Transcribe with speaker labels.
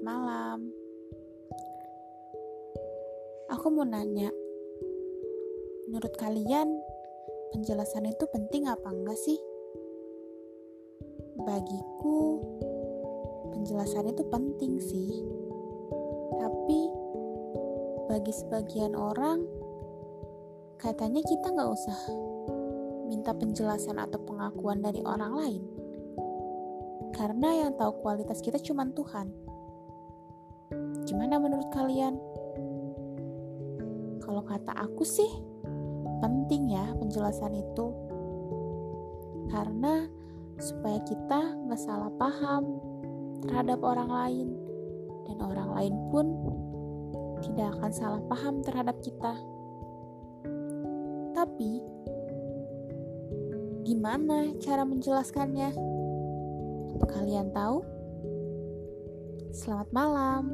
Speaker 1: malam. Aku mau nanya, menurut kalian penjelasan itu penting apa enggak sih? Bagiku, penjelasan itu penting sih. Tapi bagi sebagian orang, katanya kita nggak usah minta penjelasan atau pengakuan dari orang lain. Karena yang tahu kualitas kita cuma Tuhan. Gimana menurut kalian? Kalau kata aku sih, penting ya penjelasan itu. Karena supaya kita nggak salah paham terhadap orang lain dan orang lain pun tidak akan salah paham terhadap kita. Tapi gimana cara menjelaskannya? Kalian tahu? Selamat malam.